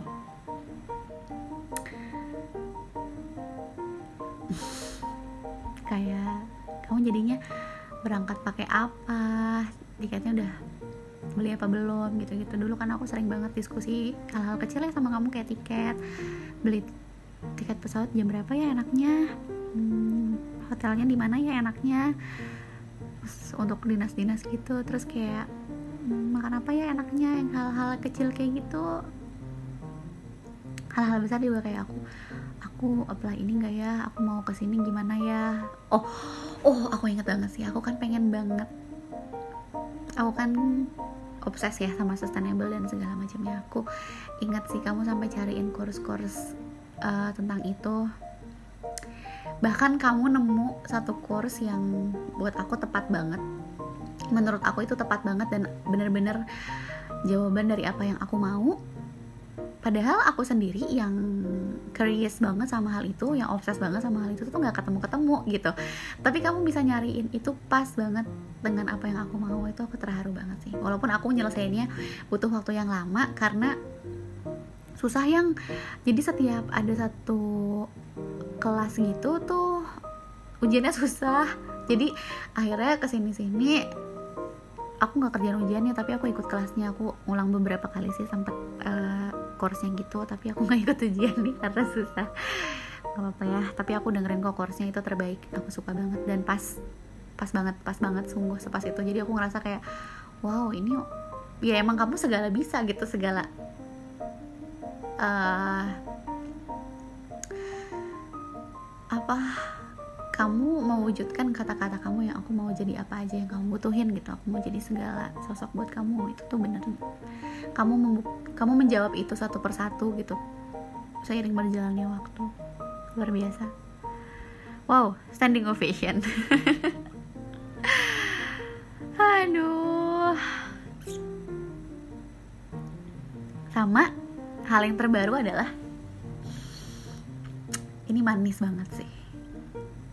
[sighs] Kayak kamu jadinya berangkat pakai apa tiketnya udah beli apa belum gitu-gitu. Dulu kan aku sering banget diskusi hal-hal kecil ya sama kamu kayak tiket. Beli tiket pesawat jam berapa ya enaknya? Hmm, hotelnya di mana ya enaknya? Terus untuk dinas-dinas gitu terus kayak hmm, makan apa ya enaknya? Yang hal-hal kecil kayak gitu. Hal-hal besar juga kayak aku aku apply ini enggak ya? Aku mau ke sini gimana ya? Oh oh aku inget banget sih. Aku kan pengen banget. Aku kan obses ya sama sustainable dan segala macamnya. Aku ingat sih kamu sampai cariin kurs-kurs uh, tentang itu. Bahkan kamu nemu satu course yang buat aku tepat banget. Menurut aku itu tepat banget dan bener-bener jawaban dari apa yang aku mau padahal aku sendiri yang curious banget sama hal itu yang obses banget sama hal itu tuh nggak ketemu ketemu gitu. Tapi kamu bisa nyariin itu pas banget dengan apa yang aku mau itu aku terharu banget sih. Walaupun aku nyelesainnya butuh waktu yang lama karena susah yang jadi setiap ada satu kelas gitu tuh ujiannya susah. Jadi akhirnya ke sini sini aku nggak kerjaan ujiannya tapi aku ikut kelasnya. Aku ulang beberapa kali sih sempat uh, course-nya gitu tapi aku [laughs] nggak ikut ujian nih karena susah. Gak apa-apa ya tapi aku dengerin kok course-nya itu terbaik. Aku suka banget dan pas pas banget pas banget sungguh sepas itu. Jadi aku ngerasa kayak wow ini ya emang kamu segala bisa gitu segala uh, apa kamu mewujudkan kata-kata kamu yang aku mau jadi apa aja yang kamu butuhin gitu. Aku mau jadi segala sosok buat kamu. Itu tuh bener. Kamu kamu menjawab itu satu persatu gitu. Seiring berjalannya waktu. Luar biasa. Wow standing ovation. [laughs] Aduh. Sama hal yang terbaru adalah ini manis banget sih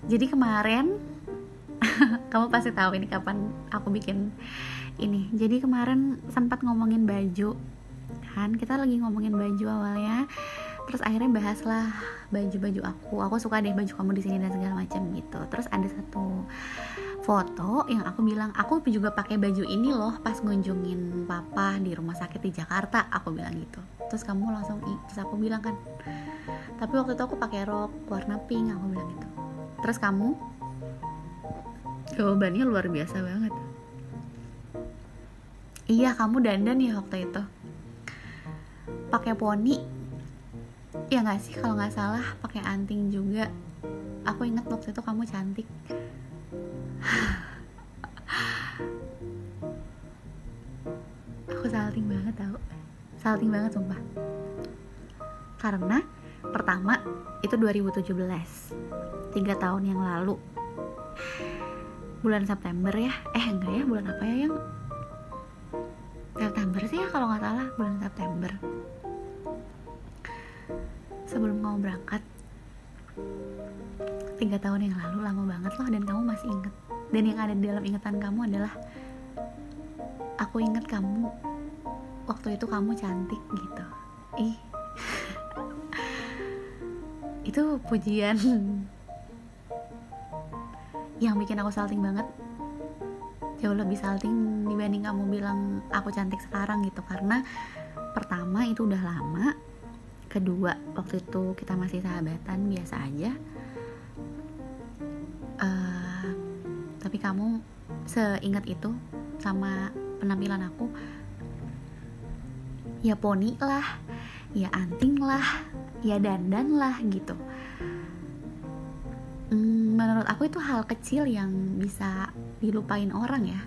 jadi kemarin [laughs] kamu pasti tahu ini kapan aku bikin ini. Jadi kemarin sempat ngomongin baju kan? Kita lagi ngomongin baju awalnya. Terus akhirnya bahaslah baju-baju aku. Aku suka deh baju kamu di sini dan segala macam gitu. Terus ada satu foto yang aku bilang aku juga pakai baju ini loh pas ngunjungin papa di rumah sakit di Jakarta. Aku bilang gitu. Terus kamu langsung terus aku bilang kan tapi waktu itu aku pakai rok warna pink aku bilang gitu. Terus kamu? Jawabannya luar biasa banget. Iya kamu dandan ya waktu itu. Pakai poni? Ya nggak sih kalau nggak salah pakai anting juga. Aku inget waktu itu kamu cantik. Aku salting banget tau. Salting banget sumpah. Karena pertama itu 2017 tiga tahun yang lalu. Bulan September ya? Eh enggak ya bulan apa ya yang? September sih ya kalau nggak salah. Bulan September. Sebelum kamu berangkat tiga tahun yang lalu lama banget loh dan kamu masih inget dan yang ada di dalam ingatan kamu adalah aku inget kamu waktu itu kamu cantik gitu. Ih itu pujian yang bikin aku salting banget. Jauh lebih salting dibanding kamu bilang aku cantik sekarang gitu. Karena pertama itu udah lama kedua waktu itu kita masih sahabatan biasa aja. Uh, tapi kamu seingat itu sama penampilan aku ya poni lah ya anting lah ya dandan lah gitu. Hmm, menurut aku itu hal kecil yang bisa dilupain orang ya.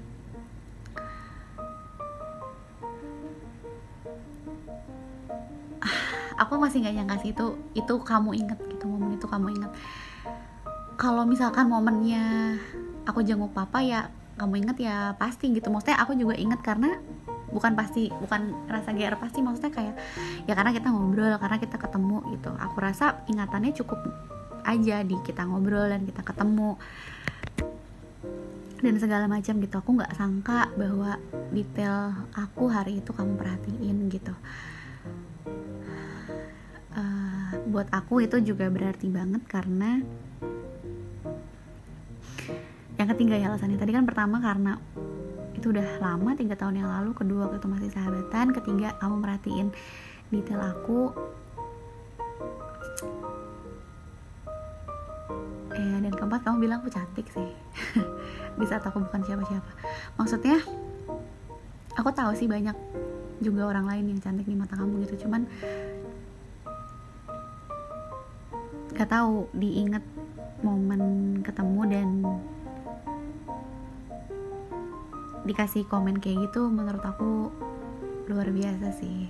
Aku masih nggak nyangka sih itu itu kamu inget gitu momen itu kamu inget kalau misalkan momennya aku jenguk papa ya kamu inget ya pasti gitu. Maksudnya aku juga inget karena bukan pasti bukan rasa GR pasti maksudnya kayak ya karena kita ngobrol karena kita ketemu gitu. Aku rasa ingatannya cukup aja di kita ngobrol dan kita ketemu dan segala macam gitu. Aku nggak sangka bahwa detail aku hari itu kamu perhatiin gitu. Uh, buat aku itu juga berarti banget karena yang ketiga ya alasannya. Tadi kan pertama karena itu udah lama tiga tahun yang lalu kedua waktu itu masih sahabatan ketiga kamu merhatiin detail aku. Ya dan keempat kamu bilang aku cantik sih. [laughs] Di saat aku bukan siapa-siapa. Maksudnya aku tahu sih banyak juga orang lain yang cantik di mata kamu gitu. Cuman gak tahu diinget momen ketemu dan dikasih komen kayak gitu menurut aku luar biasa sih.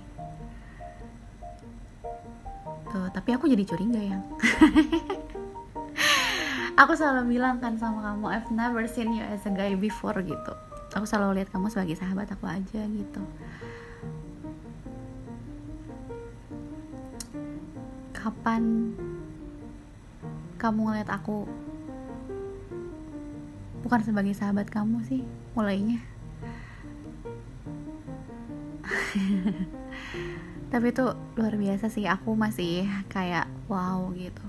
Tuh tapi aku jadi curiga ya. [laughs] Aku selalu bilang kan sama kamu I've never seen you as a guy before gitu. Aku selalu lihat kamu sebagai sahabat aku aja gitu. Kapan kamu ngeliat aku bukan sebagai sahabat kamu sih mulainya. Tapi itu luar biasa sih aku masih kayak wow gitu.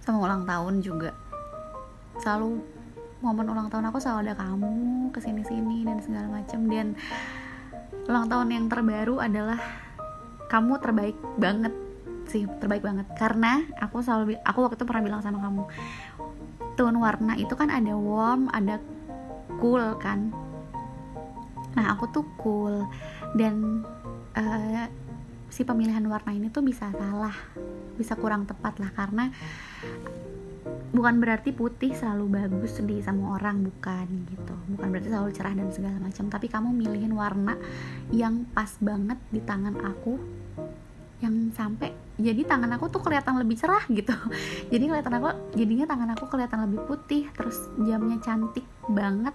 Sama ulang tahun juga. Selalu momen ulang tahun aku selalu ada kamu ke sini sini dan segala macam dan ulang tahun yang terbaru adalah kamu terbaik banget sih terbaik banget. Karena aku selalu aku waktu itu pernah bilang sama kamu tone warna itu kan ada warm ada cool kan. Nah aku tuh cool. Dan uh, si pemilihan warna ini tuh bisa salah bisa kurang tepat lah. Karena bukan berarti putih selalu bagus di sama orang bukan gitu. Bukan berarti selalu cerah dan segala macam. Tapi kamu milihin warna yang pas banget di tangan aku yang sampai jadi tangan aku tuh kelihatan lebih cerah gitu. [laughs] Jadi kelihatan aku jadinya tangan aku kelihatan lebih putih terus jamnya cantik banget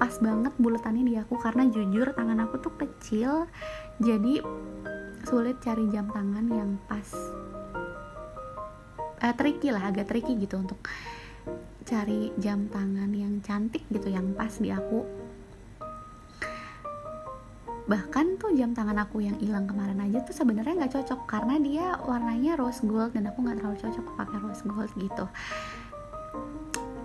pas banget bulatannya di aku. Karena jujur tangan aku tuh kecil jadi sulit cari jam tangan yang pas. Eh, tricky lah agak tricky gitu untuk cari jam tangan yang cantik gitu yang pas di aku bahkan tuh jam tangan aku yang hilang kemarin aja tuh sebenarnya nggak cocok karena dia warnanya rose gold dan aku nggak terlalu cocok pakai rose gold gitu.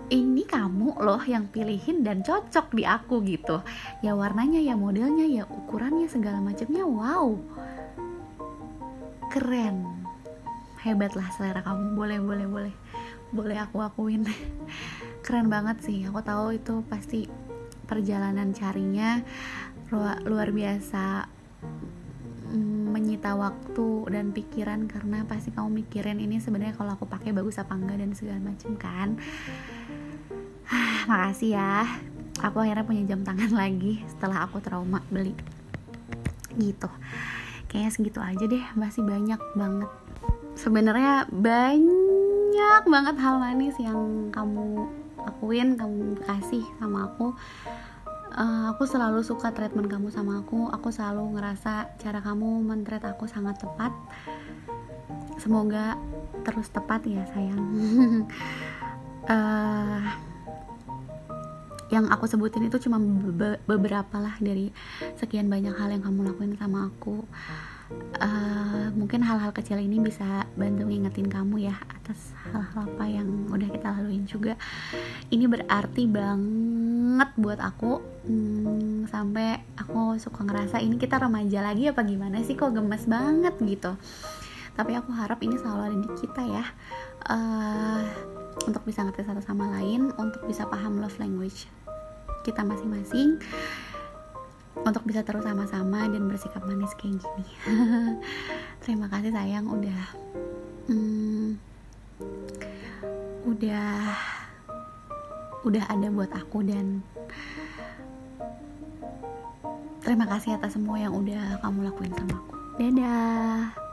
Ini kamu loh yang pilihin dan cocok di aku gitu. Ya warnanya ya modelnya ya ukurannya segala macamnya. Wow. Keren. Hebat lah selera kamu. Boleh boleh boleh. Boleh aku akuin. [laughs] Keren banget sih. Aku tahu itu pasti perjalanan carinya luar biasa mm, menyita waktu dan pikiran karena pasti kamu mikirin ini sebenarnya kalau aku pakai bagus apa enggak dan segala macam kan. Makasih ya. Aku akhirnya punya jam tangan [laughs] lagi setelah aku trauma beli. Gitu. Kayaknya segitu aja deh. Masih banyak banget. Sebenarnya banyak banget hal manis yang kamu lakuin kamu kasih sama aku uh, aku selalu suka treatment kamu sama aku. Aku selalu ngerasa cara kamu mentreat aku sangat tepat. Semoga terus tepat ya sayang. Uh, [laughs] yang aku sebutin itu cuma be beberapa lah dari sekian banyak hal yang kamu lakuin sama aku. Uh, mungkin hal-hal kecil ini bisa bantu ngingetin kamu ya atas hal-hal apa yang udah kita laluin juga. Ini berarti banget buat aku hmm, sampai aku suka ngerasa ini kita remaja lagi apa gimana sih? Kok gemes banget gitu. Tapi aku harap ini selalu ada di kita ya. Uh, untuk bisa ngerti satu sama lain untuk bisa paham love language kita masing-masing untuk bisa terus sama-sama dan bersikap manis kayak gini. [laughs] Terima kasih sayang udah hmm, udah udah ada buat aku dan terima kasih atas semua yang udah kamu lakuin sama aku. Dadah